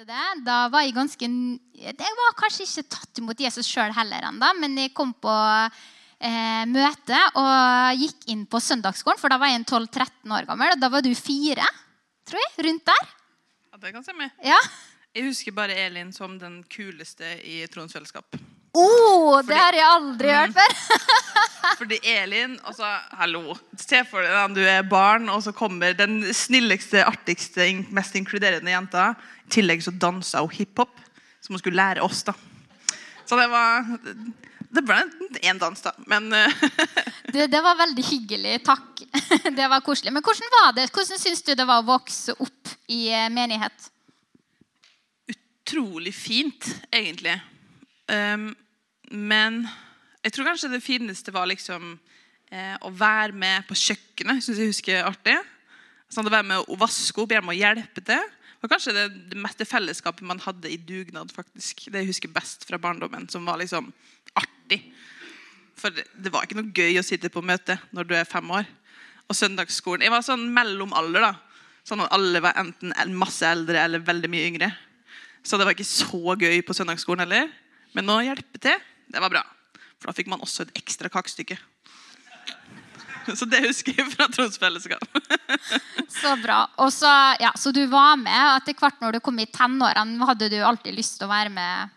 etter det, da var jeg ganske Jeg var kanskje ikke tatt imot Jesus sjøl heller ennå, men jeg kom på eh, møte og gikk inn på søndagsskolen, for da var jeg en 12-13 år gammel. Og da var du fire, tror jeg, rundt der. Ja, det kan stemme. Ja. Jeg husker bare Elin som den kuleste i Trons fellesskap. Oh, det har jeg aldri hørt før. Fordi Elin altså, Hallo. Se for deg at du er barn, og så kommer den snilleste, artigste, mest inkluderende jenta. I tillegg så dansa hun hiphop, som hun skulle lære oss. da. Så det var Det ble én dans, da. Men eh, Det, det var veldig hyggelig. Takk. Det var koselig. Men hvordan var det? Hvordan syns du det var å vokse opp i eh, menighet? utrolig fint, egentlig. Um, men jeg tror kanskje det fineste var liksom eh, å være med på kjøkkenet. Synes jeg husker artig. Sånn, å være med å vaske opp, gjerne å hjelpe til. Det var kanskje det, det meste fellesskapet man hadde i dugnad. faktisk. Det jeg husker best fra barndommen, som var liksom artig. For det, det var ikke noe gøy å sitte på møte når du er fem år. Og søndagsskolen Jeg var sånn mellom alder. da. Sånn at alle var enten masse eldre eller veldig mye yngre. Så det var ikke så gøy på søndagsskolen heller. Men å hjelpe til, det var bra. For da fikk man også et ekstra kakestykke. Så det husker jeg fra Troms fellesskap. Så bra. Og så, ja, så du var med. og Etter hvert når du kom i tenårene, hadde du alltid lyst til å være med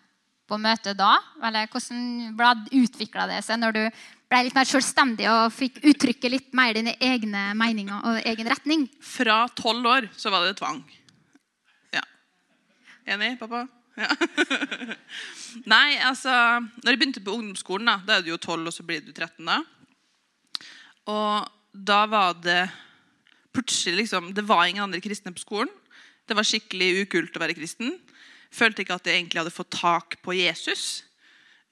på møte da? Eller hvordan utvikla det seg når du ble litt mer selvstendig og fikk uttrykke litt mer dine egne meninger og egen retning? Fra tolv år så var det tvang. Ja. Enig, pappa? Nei, altså Når jeg begynte på ungdomsskolen, da, da er du jo 12, og så blir du 13. da. Og da var det plutselig liksom, Det var ingen andre kristne på skolen. Det var skikkelig ukult å være kristen. Følte ikke at jeg egentlig hadde fått tak på Jesus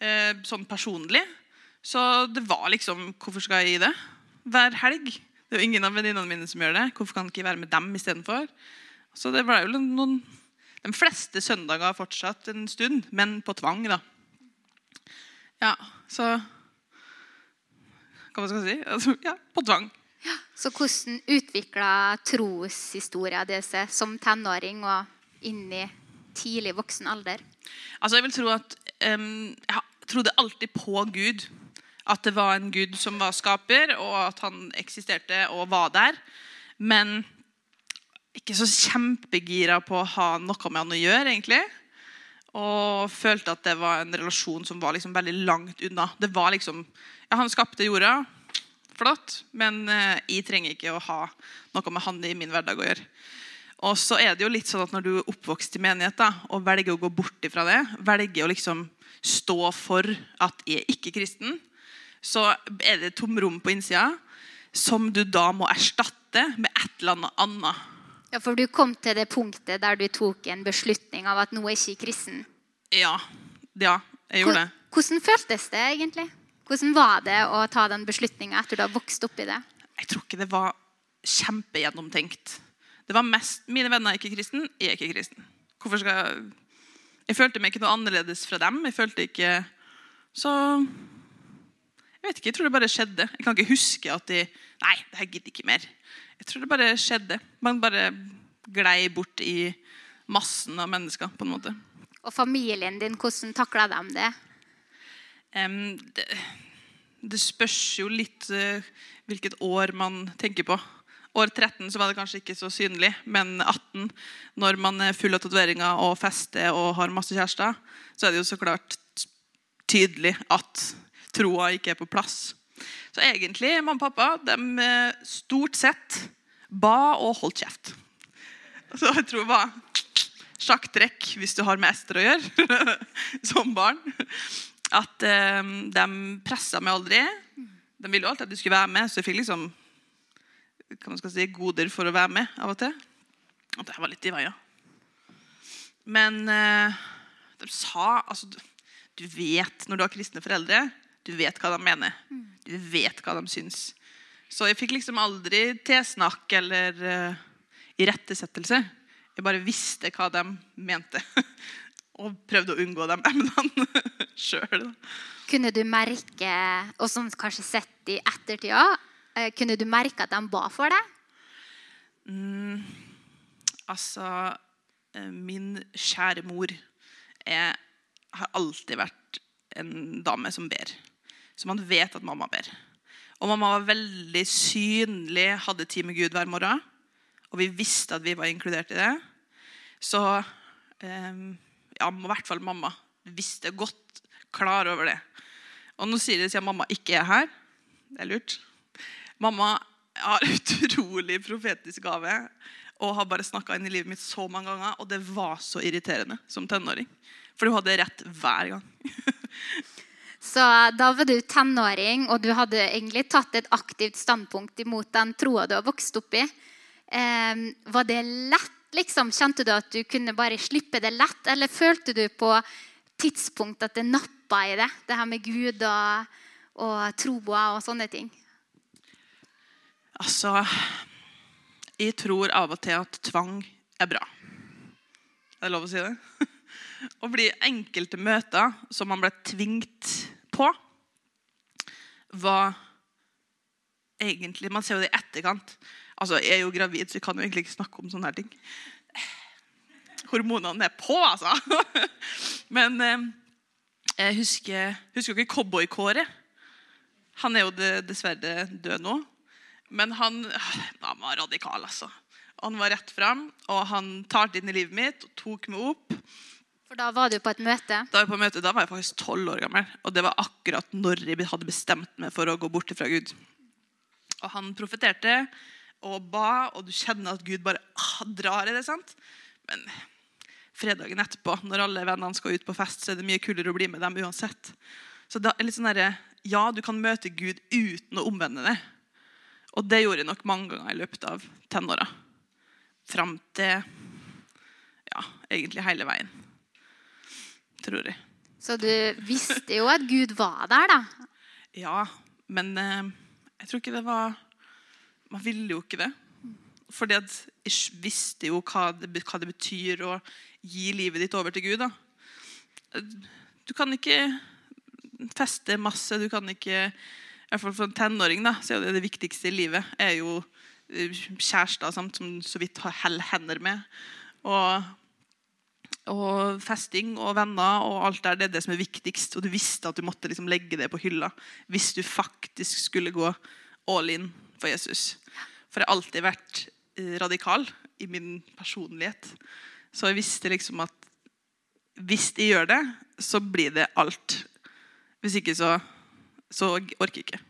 eh, sånn personlig. Så det var liksom Hvorfor skal jeg gi det? Hver helg. Det er jo ingen av venninnene mine som gjør det. Hvorfor kan jeg ikke være med dem istedenfor? Så det ble jo noen de fleste søndager fortsatt en stund, men på tvang, da. Ja, så Hva skal man si? Altså, ja, på tvang. Så hvordan utvikla troshistoria seg som tenåring og inn i tidlig voksen alder? Altså, jeg vil tro at um, Jeg trodde alltid på Gud. At det var en Gud som var skaper, og at han eksisterte og var der. Men ikke så kjempegira på å ha noe med han å gjøre, egentlig. Og følte at det var en relasjon som var liksom veldig langt unna. Det var liksom, ja, Han skapte jorda, flott, men eh, jeg trenger ikke å ha noe med han i min hverdag å gjøre. Og så er det jo litt sånn at Når du er oppvokst i menighet da, og velger å gå bort ifra det, velger å liksom stå for at jeg er ikke kristen, så er det et tomrom på innsida som du da må erstatte med et eller annet annet. Ja, For du kom til det punktet der du tok en beslutning av at nå er ikke kristen. Ja, ja jeg gjorde det. Hvordan føltes det egentlig? Hvordan var det å ta den beslutninga etter du har vokst opp i det? Jeg tror ikke det var kjempegjennomtenkt. Det var mest mine venner er ikke kristen, jeg er ikke kristen. Hvorfor skal jeg Jeg følte meg ikke noe annerledes fra dem. Jeg følte ikke Så Jeg vet ikke, jeg tror det bare skjedde. Jeg kan ikke huske at de Nei, det her gidder ikke mer. Jeg tror det bare skjedde. Man bare glei bort i massen av mennesker, på en måte. Og familien din, hvordan takla de det? Um, det, det spørs jo litt uh, hvilket år man tenker på. År 13 så var det kanskje ikke så synlig, men 18, når man er full av tatoveringer og fester og har masse kjærester, så er det jo så klart tydelig at troa ikke er på plass. Så egentlig, mamma og pappa de eh, stort sett ba og holdt kjeft. Så jeg tror det var sjakktrekk hvis du har med Ester å gjøre som barn. At eh, de pressa meg aldri. De ville jo alltid at du skulle være med, så jeg fikk liksom kan man skal si, goder for å være med av og til. At jeg var litt i veia. Men eh, de sa altså, du, vet når du har kristne foreldre, du vet hva de mener. Du vet hva de syns. Så jeg fikk liksom aldri tilsnakk eller uh, irettesettelse. Jeg bare visste hva de mente. Og prøvde å unngå de emnene sjøl. Kunne du merke, og som kanskje sett i ettertida, eh, kunne du merke at de ba for deg? Mm, altså eh, min kjære mor er, har alltid vært en dame som ber. Så man vet at mamma ber. Og mamma var veldig synlig, hadde tid med Gud hver morgen. Og vi visste at vi var inkludert i det. Så eh, ja, i hvert fall mamma visste godt, klar over det. Og nå sier de at mamma ikke er her. Det er lurt. Mamma har utrolig profetisk gave og har bare snakka inn i livet mitt så mange ganger. Og det var så irriterende som tenåring. For hun hadde rett hver gang. Så da var du tenåring, og du hadde egentlig tatt et aktivt standpunkt imot den troa du har vokst opp i. Eh, var det lett? liksom? Kjente du at du kunne bare slippe det lett, eller følte du på tidspunkt at det nappa i det? Det her med Gud og, og troa og sånne ting? Altså Jeg tror av og til at tvang er bra. Er det lov å si det? Å bli enkelte møter som man ble tvingt på, var egentlig Man ser jo det i etterkant. Altså, Jeg er jo gravid, så jeg kan jo egentlig ikke snakke om sånne her ting. Hormonene er på, altså. Men eh, jeg husker, husker ikke Cowboy-Kåre. Han er jo dessverre død nå. Men han, han var radikal, altså. Han var rett fram, og han talte inn i livet mitt og tok meg opp. For da var du på et møte? Da var jeg på møte, da var jeg faktisk tolv år gammel. Og det var akkurat når jeg hadde bestemt meg for å gå bort fra Gud. Og han profeterte og ba, og du kjenner at Gud bare ah, drar i det. sant? Men fredagen etterpå, når alle vennene skal ut på fest, så er det mye kulere å bli med dem uansett. Så da er litt sånn der, Ja, du kan møte Gud uten å omvende deg. Og det gjorde jeg nok mange ganger i løpet av tenåra. Fram til ja, egentlig hele veien tror jeg. Så du visste jo at Gud var der, da? Ja, men eh, jeg tror ikke det var Man ville jo ikke det. Fordi at jeg visste jo hva det, hva det, betyr å gi livet ditt over til Gud. da. Du kan ikke feste masse. Du kan ikke i hvert fall For en tenåring da, så er det det viktigste i livet er jo eh, kjærester som så vidt holder hender med. Og og festing og venner og alt der, det er det som er viktigst. Og du visste at du måtte liksom legge det på hylla hvis du faktisk skulle gå all in for Jesus. For jeg har alltid vært eh, radikal i min personlighet. Så jeg visste liksom at hvis jeg gjør det, så blir det alt. Hvis ikke, så, så orker jeg ikke.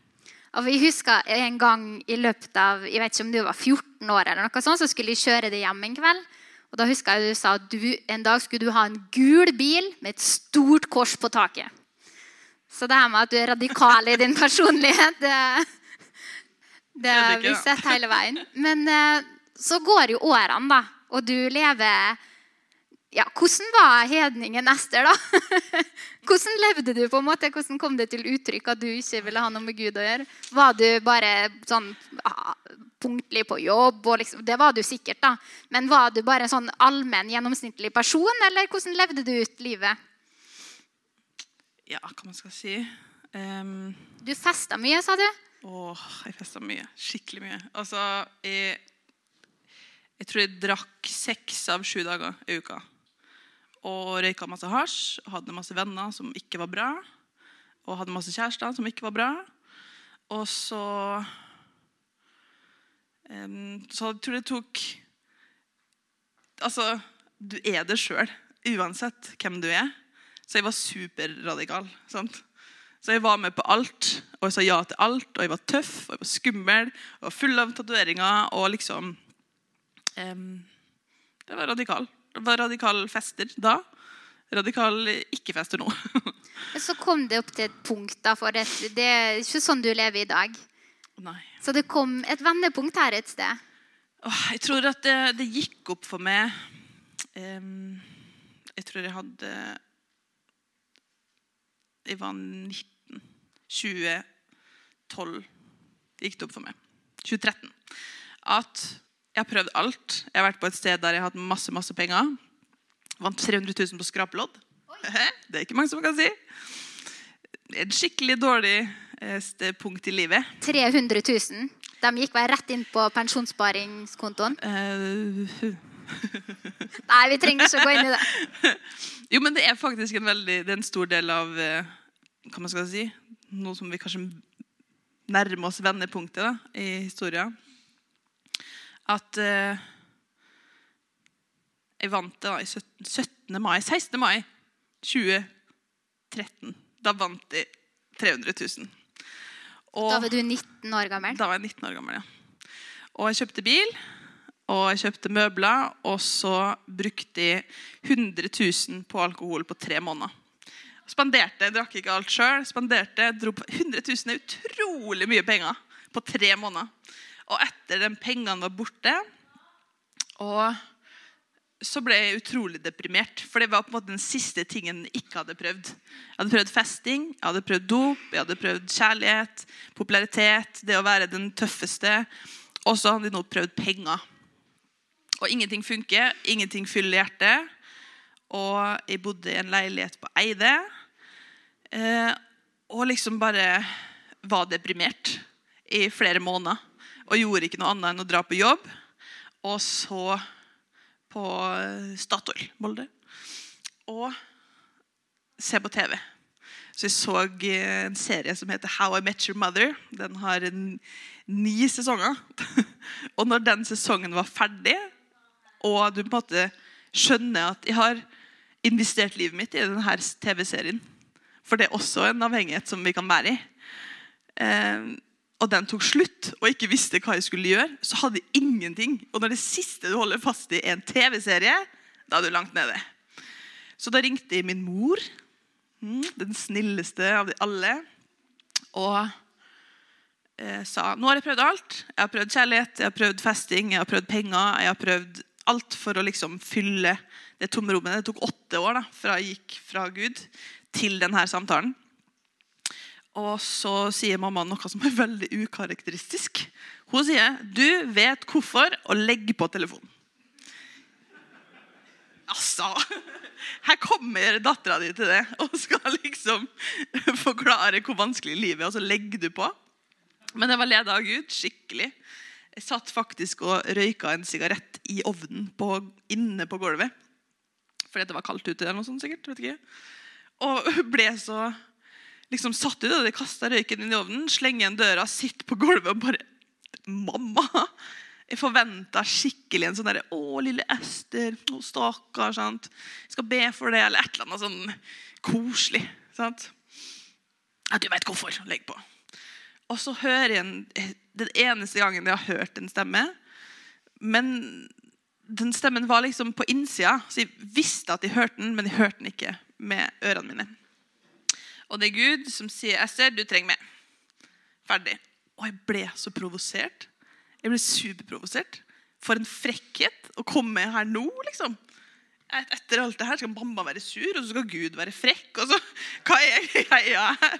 Og jeg husker En gang i løpet av jeg vet ikke om du var 14 år, eller noe sånt, så skulle jeg kjøre det hjem en kveld. Og da husker jeg du sa at du, en dag skulle du ha en gul bil med et stort kors på taket. Så det her med at du er radikal i din personlighet, det, det har vi sett hele veien. Men eh, så går jo årene, da, og du lever ja, Hvordan var hedningen Ester, da? Hvordan levde du? på en måte? Hvordan kom det til uttrykk at du ikke ville ha noe med Gud å gjøre? Var du bare sånn punktlig på jobb. Liksom, det var du sikkert, da. Men var du bare en sånn allmenn, gjennomsnittlig person, eller hvordan levde du ut livet? Ja, hva man skal si um... Du festa mye, sa du? Åh, jeg festa mye. Skikkelig mye. Altså, jeg, jeg tror jeg drakk seks av sju dager i uka. Og røyka masse hasj. Hadde masse venner som ikke var bra. Og hadde masse kjærester som ikke var bra. Og så så jeg tror det tok Altså, du er det sjøl, uansett hvem du er. Så jeg var superradikal. sant? Så jeg var med på alt, og jeg sa ja til alt. Og jeg var tøff og jeg var skummel og full av tatoveringer. Og liksom um, Det var radikal. Det var radikal fester da. Radikal ikke-fester nå. så kom det opp til et punkt, da, for det, det er ikke sånn du lever i dag. Nei. Så det kom et vendepunkt her et sted. Jeg tror at det, det, gikk opp for meg um, Jeg tror jeg hadde Jeg var 19. 2012 gikk det opp for meg. 2013. At jeg har prøvd alt. Jeg har vært på et sted der jeg har hatt masse masse penger. Vant 300 000 på skrapelodd. Det er ikke mange som kan si. En skikkelig dårlig punkt i livet. 300 000? De gikk bare rett inn på pensjonssparingskontoen? Uh, Nei, vi trenger ikke å gå inn i det. Jo, men det er faktisk en veldig Det er en stor del av eh, Hva man skal si Noe som vi kanskje nærmer oss vendepunktet da, i historien. At uh, jeg vant det da i 17, 17. mai 16. mai 2013. Da vant jeg 300 000. Og Da var du 19 år gammel. da var jeg 19 år gammel, ja. Og jeg kjøpte bil, og jeg kjøpte møbler, og så brukte jeg 100 000 på alkohol på tre måneder. Spanderte, jeg drakk ikke alt sjøl. Spanderte, dro på 100 000 er utrolig mye penger på tre måneder. Og etter den pengene var borte, og så ble jeg utrolig deprimert. For det var på en måte den siste tingen jeg ikke hadde prøvd. Jeg hadde prøvd festing, jeg hadde prøvd dop, jeg hadde prøvd kjærlighet, popularitet, det å være den tøffeste. Og så hadde jeg nå prøvd penger. Og ingenting funker, ingenting fyller hjertet. Og jeg bodde i en leilighet på Eide. Eh, og liksom bare var deprimert i flere måneder. Og gjorde ikke noe annet enn å dra på jobb. Og så på eh, Statoil, Molde. Og se på TV. Så jeg så eh, en serie som heter How I Met Your Mother. Den har ni sesonger. og når den sesongen var ferdig, og du på en måte skjønner at jeg har investert livet mitt i denne TV-serien For det er også en avhengighet som vi kan være i. Og den tok slutt, og ikke visste hva jeg skulle gjøre, så hadde jeg ingenting. Og når det siste du holder fast i, er en TV-serie, da er du langt nede. Så da ringte jeg min mor, mm, den snilleste av de alle, og eh, sa nå har jeg prøvd alt. Jeg har prøvd kjærlighet, jeg har prøvd festing, jeg har prøvd penger. Jeg har prøvd alt for å liksom fylle det tomrommet. Det tok åtte år da, fra jeg gikk fra Gud til denne samtalen. Og så sier mamma noe som er veldig ukarakteristisk. Hun sier 'Du vet hvorfor', og legg på telefonen. Altså Her kommer dattera di til det og skal liksom forklare hvor vanskelig livet er, og så legger du på. Men jeg var leda av Gud skikkelig. Jeg satt faktisk og røyka en sigarett i ovnen på, inne på gulvet. Fordi det var kaldt ute. eller noe sånt sikkert, vet ikke. Og ble så liksom satt ut. og De kasta røyken inn i ovnen, slenger igjen døra, sitter på gulvet og bare Mamma! Jeg forventa skikkelig en sånn derre Å, lille Ester. Å, stakkar. Jeg skal be for det, eller et eller annet sånn koselig. sant? At du veit hvorfor. Legg på. Og så hører jeg en, den eneste gangen jeg har hørt en stemme. Men den stemmen var liksom på innsida, så jeg visste at jeg hørte den, men jeg hørte den ikke med ørene mine. Og det er Gud som sier, 'Ester, du trenger meg.' Ferdig. Og jeg ble så provosert. Jeg ble superprovosert. For en frekkhet å komme her nå, liksom. Et- Etter alt det her skal mamma være sur, og så skal Gud være frekk. Og så, Hva er greia her?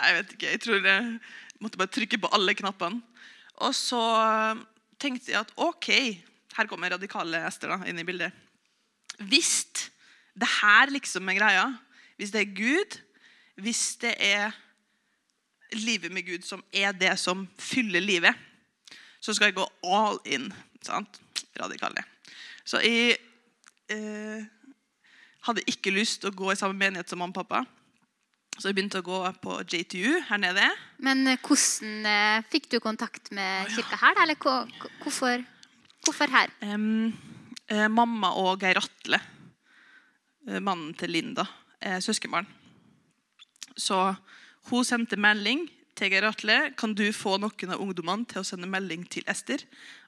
Jeg vet ikke. Jeg tror jeg måtte bare trykke på alle knappene. Og så tenkte jeg at OK, her kommer radikale Ester da, inn i bildet. Hvis det her liksom er greia, hvis det er Gud, hvis det er livet med Gud som er det som fyller livet, så skal jeg gå all in. Sant? Radikale. Så jeg eh, hadde ikke lyst til å gå i samme menighet som mamma og pappa. Så jeg begynte å gå på JTU her nede. Men eh, hvordan eh, fikk du kontakt med kirka her? Eller hvorfor, hvorfor her? Um, eh, mamma og Geir Atle, eh, mannen til Linda, er søskenbarn. Så hun sendte melding til Geir Atle. Kan du få noen av ungdommene til å sende melding til Ester?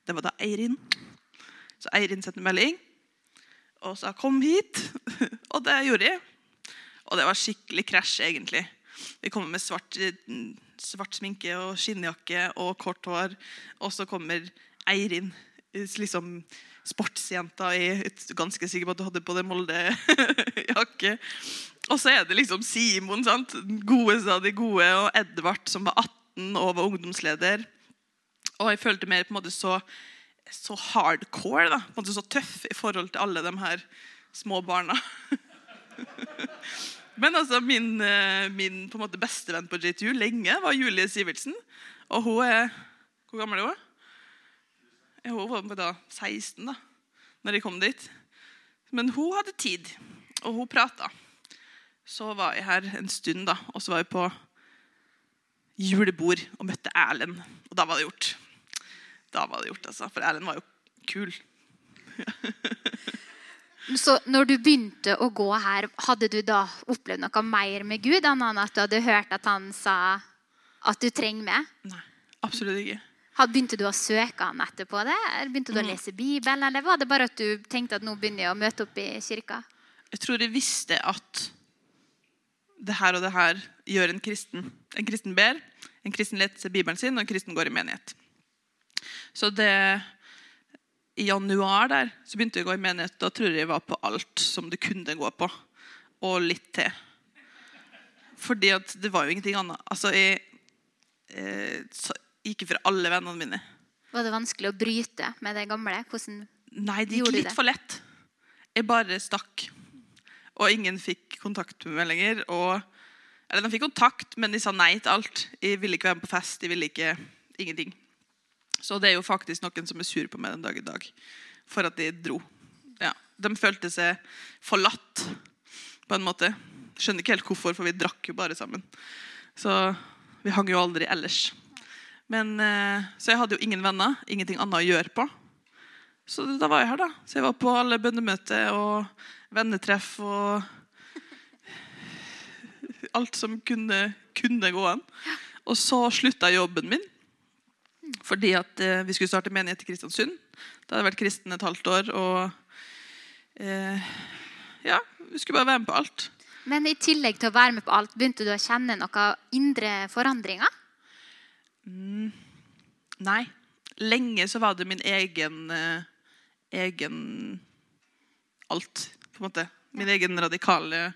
Det var da Eirin. Så Eirin sendte melding og sa 'kom hit'. og det gjorde jeg. Og det var skikkelig krasj, egentlig. Vi kommer med svart, svart sminke og skinnjakke og kort hår. Og så kommer Eirin, liksom sportsjenta i Ganske sikker på at du hadde på deg Molde-jakke. Og så er det liksom Simon, sant? den godeste av de gode, og Edvard, som var 18 og var ungdomsleder. Og jeg følte mer på en måte så, så hardcore, da. på en måte så tøff i forhold til alle de her små barna. Men altså, min, eh, min på en måte bestevenn på JTU lenge var Julie Sivertsen. Og hun er Hvor gammel er hun? Hun var da 16, da. når jeg kom dit. Men hun hadde tid, og hun prata. Så var jeg her en stund, da, og så var jeg på julebord og møtte Erlend. Og da var det gjort. Da var det gjort, altså. For Erlend var jo kul. Så når du begynte å gå her, hadde du da opplevd noe mer med Gud enn at du hadde hørt at han sa at du trenger meg? Nei, absolutt ikke. Begynte du å søke han etterpå det? Eller begynte du å Mm. lese Bibelen? Eller var det bare at du tenkte at nå begynner jeg å møte opp i kirka? Jeg tror jeg visste at det her og det her gjør en kristen. En kristen ber, en kristen leter Bibelen sin, og en kristen går i menighet. Så det I januar der, så begynte jeg å gå i menighet. Da tror jeg jeg var på alt som det kunne gå på. Og litt til. Fordi at det var jo ingenting annet. Altså, jeg eh, gikk fra alle vennene mine. Var det vanskelig å bryte med det gamle? Hvordan Nei, det gikk litt det? for lett. Jeg bare stakk. Og ingen fikk kontakt med meg lenger. Og, eller de fikk kontakt, men de sa nei til alt. Jeg ville ikke være med på fest. Jeg ville ikke ingenting. Så det er jo faktisk noen som er sur på meg den dag i dag for at de dro. Ja, de følte seg forlatt på en måte. Skjønner ikke helt hvorfor, for vi drakk jo bare sammen. Så vi hang jo aldri ellers. Men, eh, så jeg hadde jo ingen venner, ingenting annet å gjøre på. Så da var jeg her, da. Så jeg var på alle bønnemøter og vennetreff og alt som kunne, kunne gå an. Og så slutta jobben min fordi at eh, vi skulle starte menighet i Kristiansund. Da hadde jeg vært kristen et halvt år. Og eh, ja, vi skulle bare være med på alt. Men i tillegg til å være med på alt, begynte du å kjenne noen indre forandringer? Nei. Lenge så var det min egen eh, egen alt, på en måte. Min egen radikale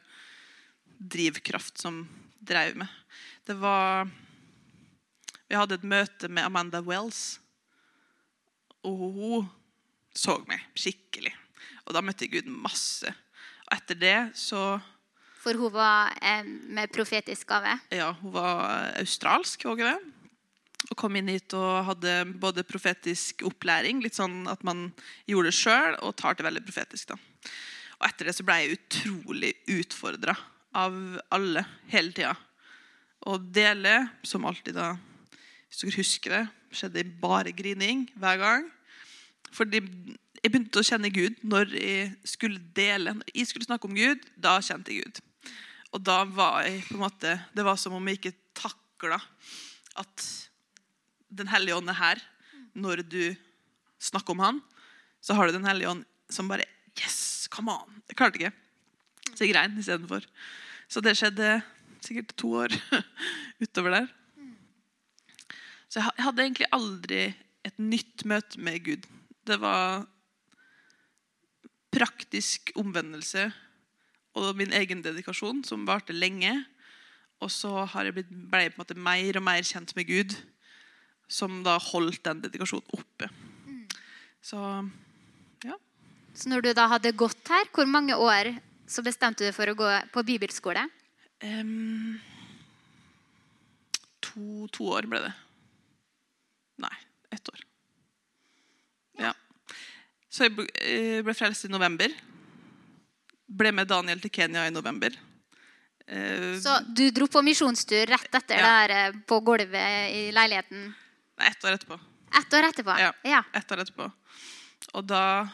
drivkraft som drev med. Det var Vi hadde et møte med Amanda Wells. Og hun så meg skikkelig. Og da møtte jeg Gud masse. Og etter det så For hun var eh, med profetisk gave. Ja, hun var australsk, våger jeg. Og kom inn hit og hadde både profetisk opplæring, litt sånn at man gjorde det sjøl, og tar til veldig profetisk. da. Og etter det så ble jeg utrolig utfordra av alle hele tida. Og dele, som alltid da, hvis dere husker det, skjedde bare grining hver gang. Fordi jeg begynte å kjenne Gud når jeg skulle dele. Når jeg skulle snakke om Gud, da kjente jeg Gud. Og da var jeg på en måte Det var som om jeg ikke takla at Den hellige ånd er her. Når du snakker om han, så har du Den hellige ånd som bare Yes, come on! Jeg klarte ikke. Så jeg grein istedenfor. Så det skjedde sikkert to år utover der. Så jeg hadde egentlig aldri et nytt møte med Gud. Det var praktisk omvendelse og min egen dedikasjon, som varte lenge. Og så har jeg blitt, ble på en måte mer og mer kjent med Gud, som da holdt den dedikasjonen oppe. Så ja. Så når du da hadde gått her, hvor mange år så bestemte du deg for å gå på bibelskole? Um, to, to år ble det. Nei, ett år. Ja. Så jeg ble, eh, frelst i november. Ble med Daniel til Kenya i november. Eh, Så du dro på misjonstur rett etter Ja. det her eh, på gulvet i leiligheten? Ett år etterpå. Ett år etterpå? Ja. ja. Ett år etterpå. Og da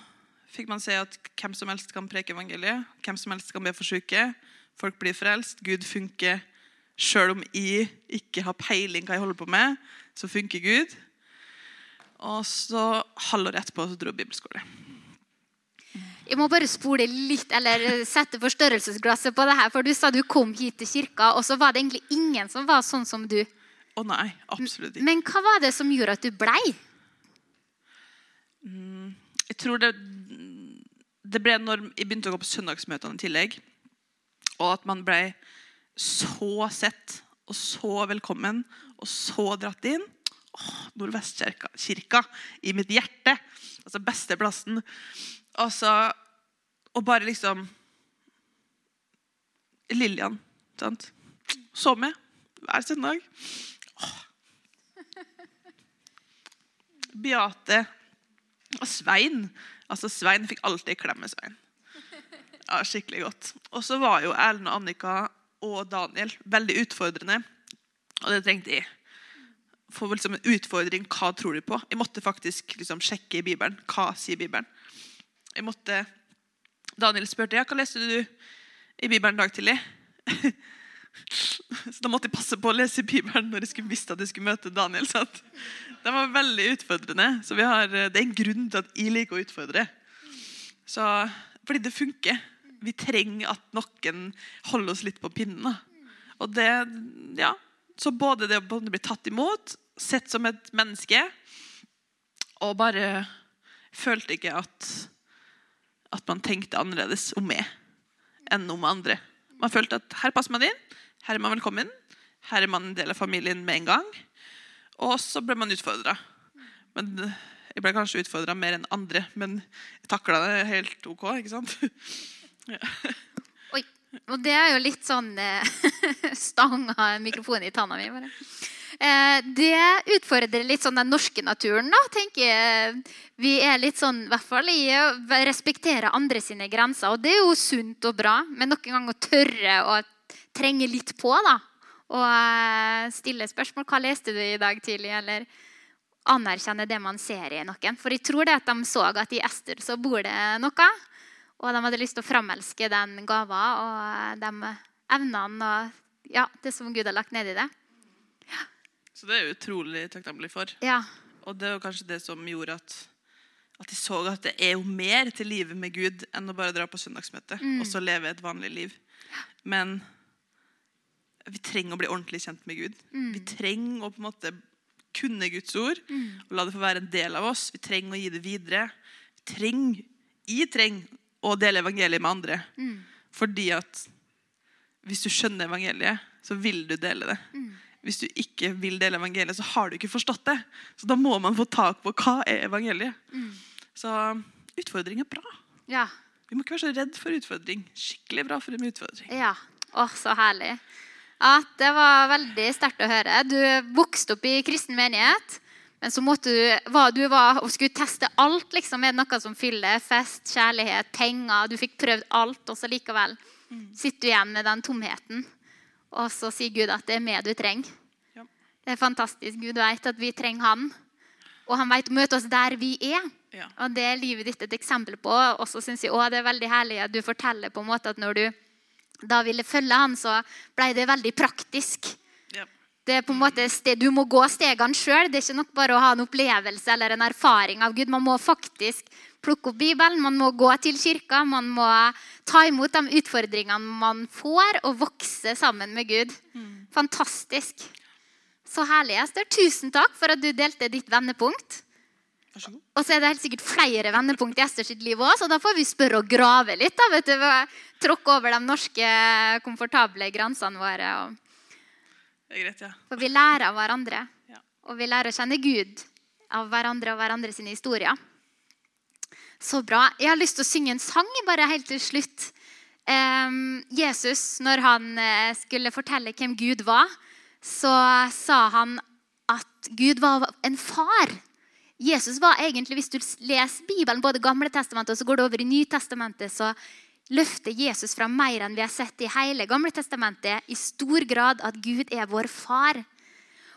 fikk man se at hvem som helst kan preke evangeliet. Hvem som helst kan be for syke. Folk blir frelst. Gud funker. Sjøl om jeg ikke har peiling hva jeg holder på med, så funker Gud. Og så halvåret etterpå så dro jeg bibelskole. Jeg må bare spole litt, eller sette forstørrelsesglasset på det her. For du sa du kom hit til kirka, og så var det egentlig ingen som var sånn som du. Å nei, absolutt ikke. Men hva var det som gjorde at du blei? Jeg tror det, det ble når jeg begynte å gå på søndagsmøtene i tillegg. Og at man ble så sett og så velkommen og så dratt inn. Åh, Nordvestkirka kirka, i mitt hjerte. Altså beste plassen. Altså, og bare liksom Lillian. Sant? Så med hver søndag. Åh. Beate og Svein. Altså, Svein fikk alltid klemme Svein. Ja, Skikkelig godt. Og så var jo Erlend og Annika og Daniel veldig utfordrende. Og det trengte jeg. Få liksom en utfordring. Hva tror du på? Jeg måtte faktisk liksom sjekke i Bibelen. Hva sier Bibelen? Jeg måtte... Daniel spurte ja, hva leste du i Bibelen dag tidlig. Så da måtte jeg passe på å lese i Bibelen når jeg skulle visste at jeg skulle møte Daniel. Sant? Det var veldig utfordrende. Så har, det er en grunn til at jeg liker å utfordre. Så, fordi det funker. Vi trenger at noen holder oss litt på pinnen. Og det, ja, så både det å bli tatt imot, sett som et menneske, og bare følte ikke at, at man tenkte annerledes om meg enn om andre. Man følte at her passer man inn, her er man velkommen, her er man en del av familien med en gang. Og så ble man utfordra. Jeg ble kanskje utfordra mer enn andre, men jeg takla det helt OK. ikke sant? Ja. Oi. Og det er jo litt sånn eh, stang av mikrofonen i tanna mi. bare. Eh, det utfordrer litt sånn den norske naturen. da, tenker jeg. Vi er litt sånn, i hvert fall i å respektere andre sine grenser. Og det er jo sunt og bra, men noen ganger å tørre å trenge litt på. da, Og eh, stille spørsmål. Hva leste du i dag tidlig? Eller anerkjenne det man ser i noen. For jeg tror det at de så at i Ester så bor det noe. Og de hadde lyst til å framelske den gava og de evnene og ja, det som Gud har lagt ned i det. Ja. Så det er jeg utrolig takknemlig for. Ja. Og det var kanskje det som gjorde at, at de så at det er jo mer til livet med Gud enn å bare dra på søndagsmøte mm. og så leve et vanlig liv. Men vi trenger å bli ordentlig kjent med Gud. Mm. Vi trenger å på en måte kunne Guds ord mm. og la det få være en del av oss. Vi trenger å gi det videre. Vi trenger, jeg trenger å dele evangeliet med andre. Mm. Fordi at hvis du skjønner evangeliet, så vil du dele det. Mm. Hvis du ikke vil dele evangeliet, så har du ikke forstått det. Så da må man få tak på hva er evangeliet. Mm. Så utfordring er bra. Ja. Vi må ikke være så redd for utfordring. Skikkelig bra for en utfordring. Ja, Åh, Så herlig. Ja, Det var veldig sterkt å høre. Du vokste opp i kristen menighet. Men så måtte du, var, du var, og skulle teste alt. liksom, Er det noe som fyller? Fest, kjærlighet, penger. Du fikk prøvd alt, og så likevel mm. sitter du igjen med den tomheten. Og så sier Gud at det er meg du trenger. Ja. Det er fantastisk. Gud vet at vi trenger Han. Og han vet å møte oss der vi er. Ja. Og det er livet ditt et eksempel på. Og så syns jeg også det er veldig herlig at du forteller på en måte at når du da ville følge han, så ble det veldig praktisk. Det er på en måte Du må gå stegene sjøl. Det er ikke nok bare å ha en opplevelse eller en erfaring av Gud. Man må faktisk plukke opp Bibelen, man må gå til kirka, man må ta imot de utfordringene man får, og vokse sammen med Gud. Mm. Fantastisk. Så herlig, Ester. Tusen takk for at du delte ditt vendepunkt. Og så er det helt sikkert flere vendepunkt i Ester sitt liv òg, så da får vi spørre og grave litt. da, vet du, Tråkke over de norske, komfortable grensene våre. og det er greit, ja. For vi lærer av hverandre. Ja. Og vi lærer å kjenne Gud av hverandre og hverandre sine historier. Så bra. Jeg har lyst til å synge en sang bare helt til slutt. Um, Jesus, når han uh, skulle fortelle hvem Gud var, så sa han at Gud var en far. Jesus var egentlig, Hvis du leser Bibelen, både Gamle testamentet og så går det over i Nytestamentet, så løfter Jesus fram mer enn vi har sett i hele Gamle testamentet, i stor grad at Gud er vår far.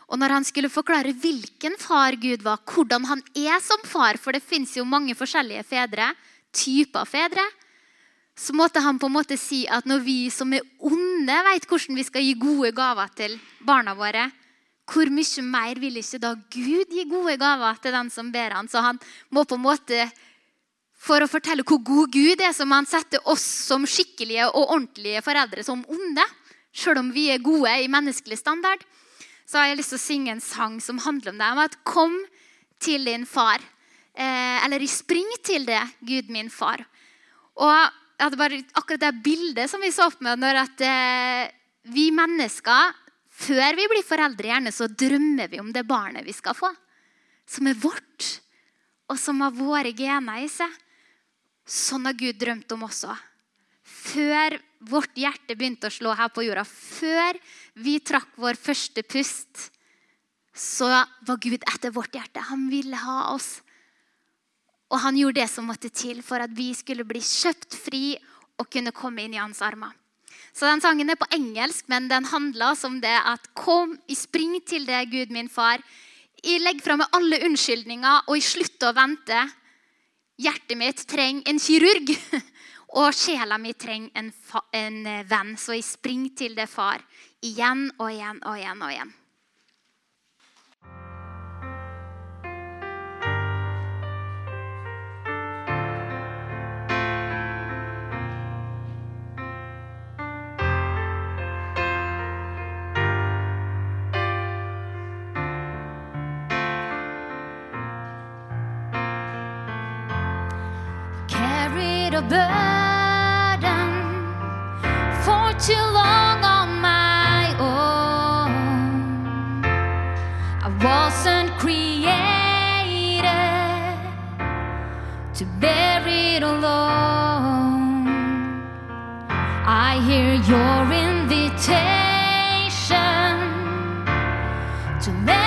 Og når han skulle forklare hvilken far Gud var, hvordan han er som far, for det fins jo mange forskjellige fedre, typer fedre, så måtte han på en måte si at når vi som er onde, vet hvordan vi skal gi gode gaver til barna våre, hvor mye mer vil ikke da Gud gi gode gaver til den som ber han? Så han må på en måte for å fortelle hvor god Gud er, så må han sette oss som skikkelige og ordentlige foreldre som onde. Selv om vi er gode i menneskelig standard. Så har jeg lyst til å synge en sang som handler om det. Om at kom til din far. Eh, eller spring til det, Gud min far. Og jeg hadde bare akkurat det bildet som vi så opp med, når at eh, vi mennesker, før vi blir foreldre, gjerne så drømmer vi om det barnet vi skal få. Som er vårt, og som har våre gener i seg. Sånn har Gud drømt om også. Før vårt hjerte begynte å slå her på jorda, før vi trakk vår første pust, så var Gud etter vårt hjerte. Han ville ha oss. Og han gjorde det som måtte til for at vi skulle bli kjøpt fri og kunne komme inn i hans armer. Så den sangen er på engelsk, men den handler som det at Kom, i spring til deg, Gud min far. Jeg legger fra meg alle unnskyldninger, og jeg slutter å vente. Hjertet mitt trenger en kirurg, og sjela mi trenger en, en eh, venn. Så jeg springer til det, far. Igjen og igjen og igjen og igjen. burden for too long on my own. I wasn't created to bear it alone. I hear your invitation to let.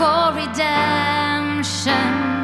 for redemption.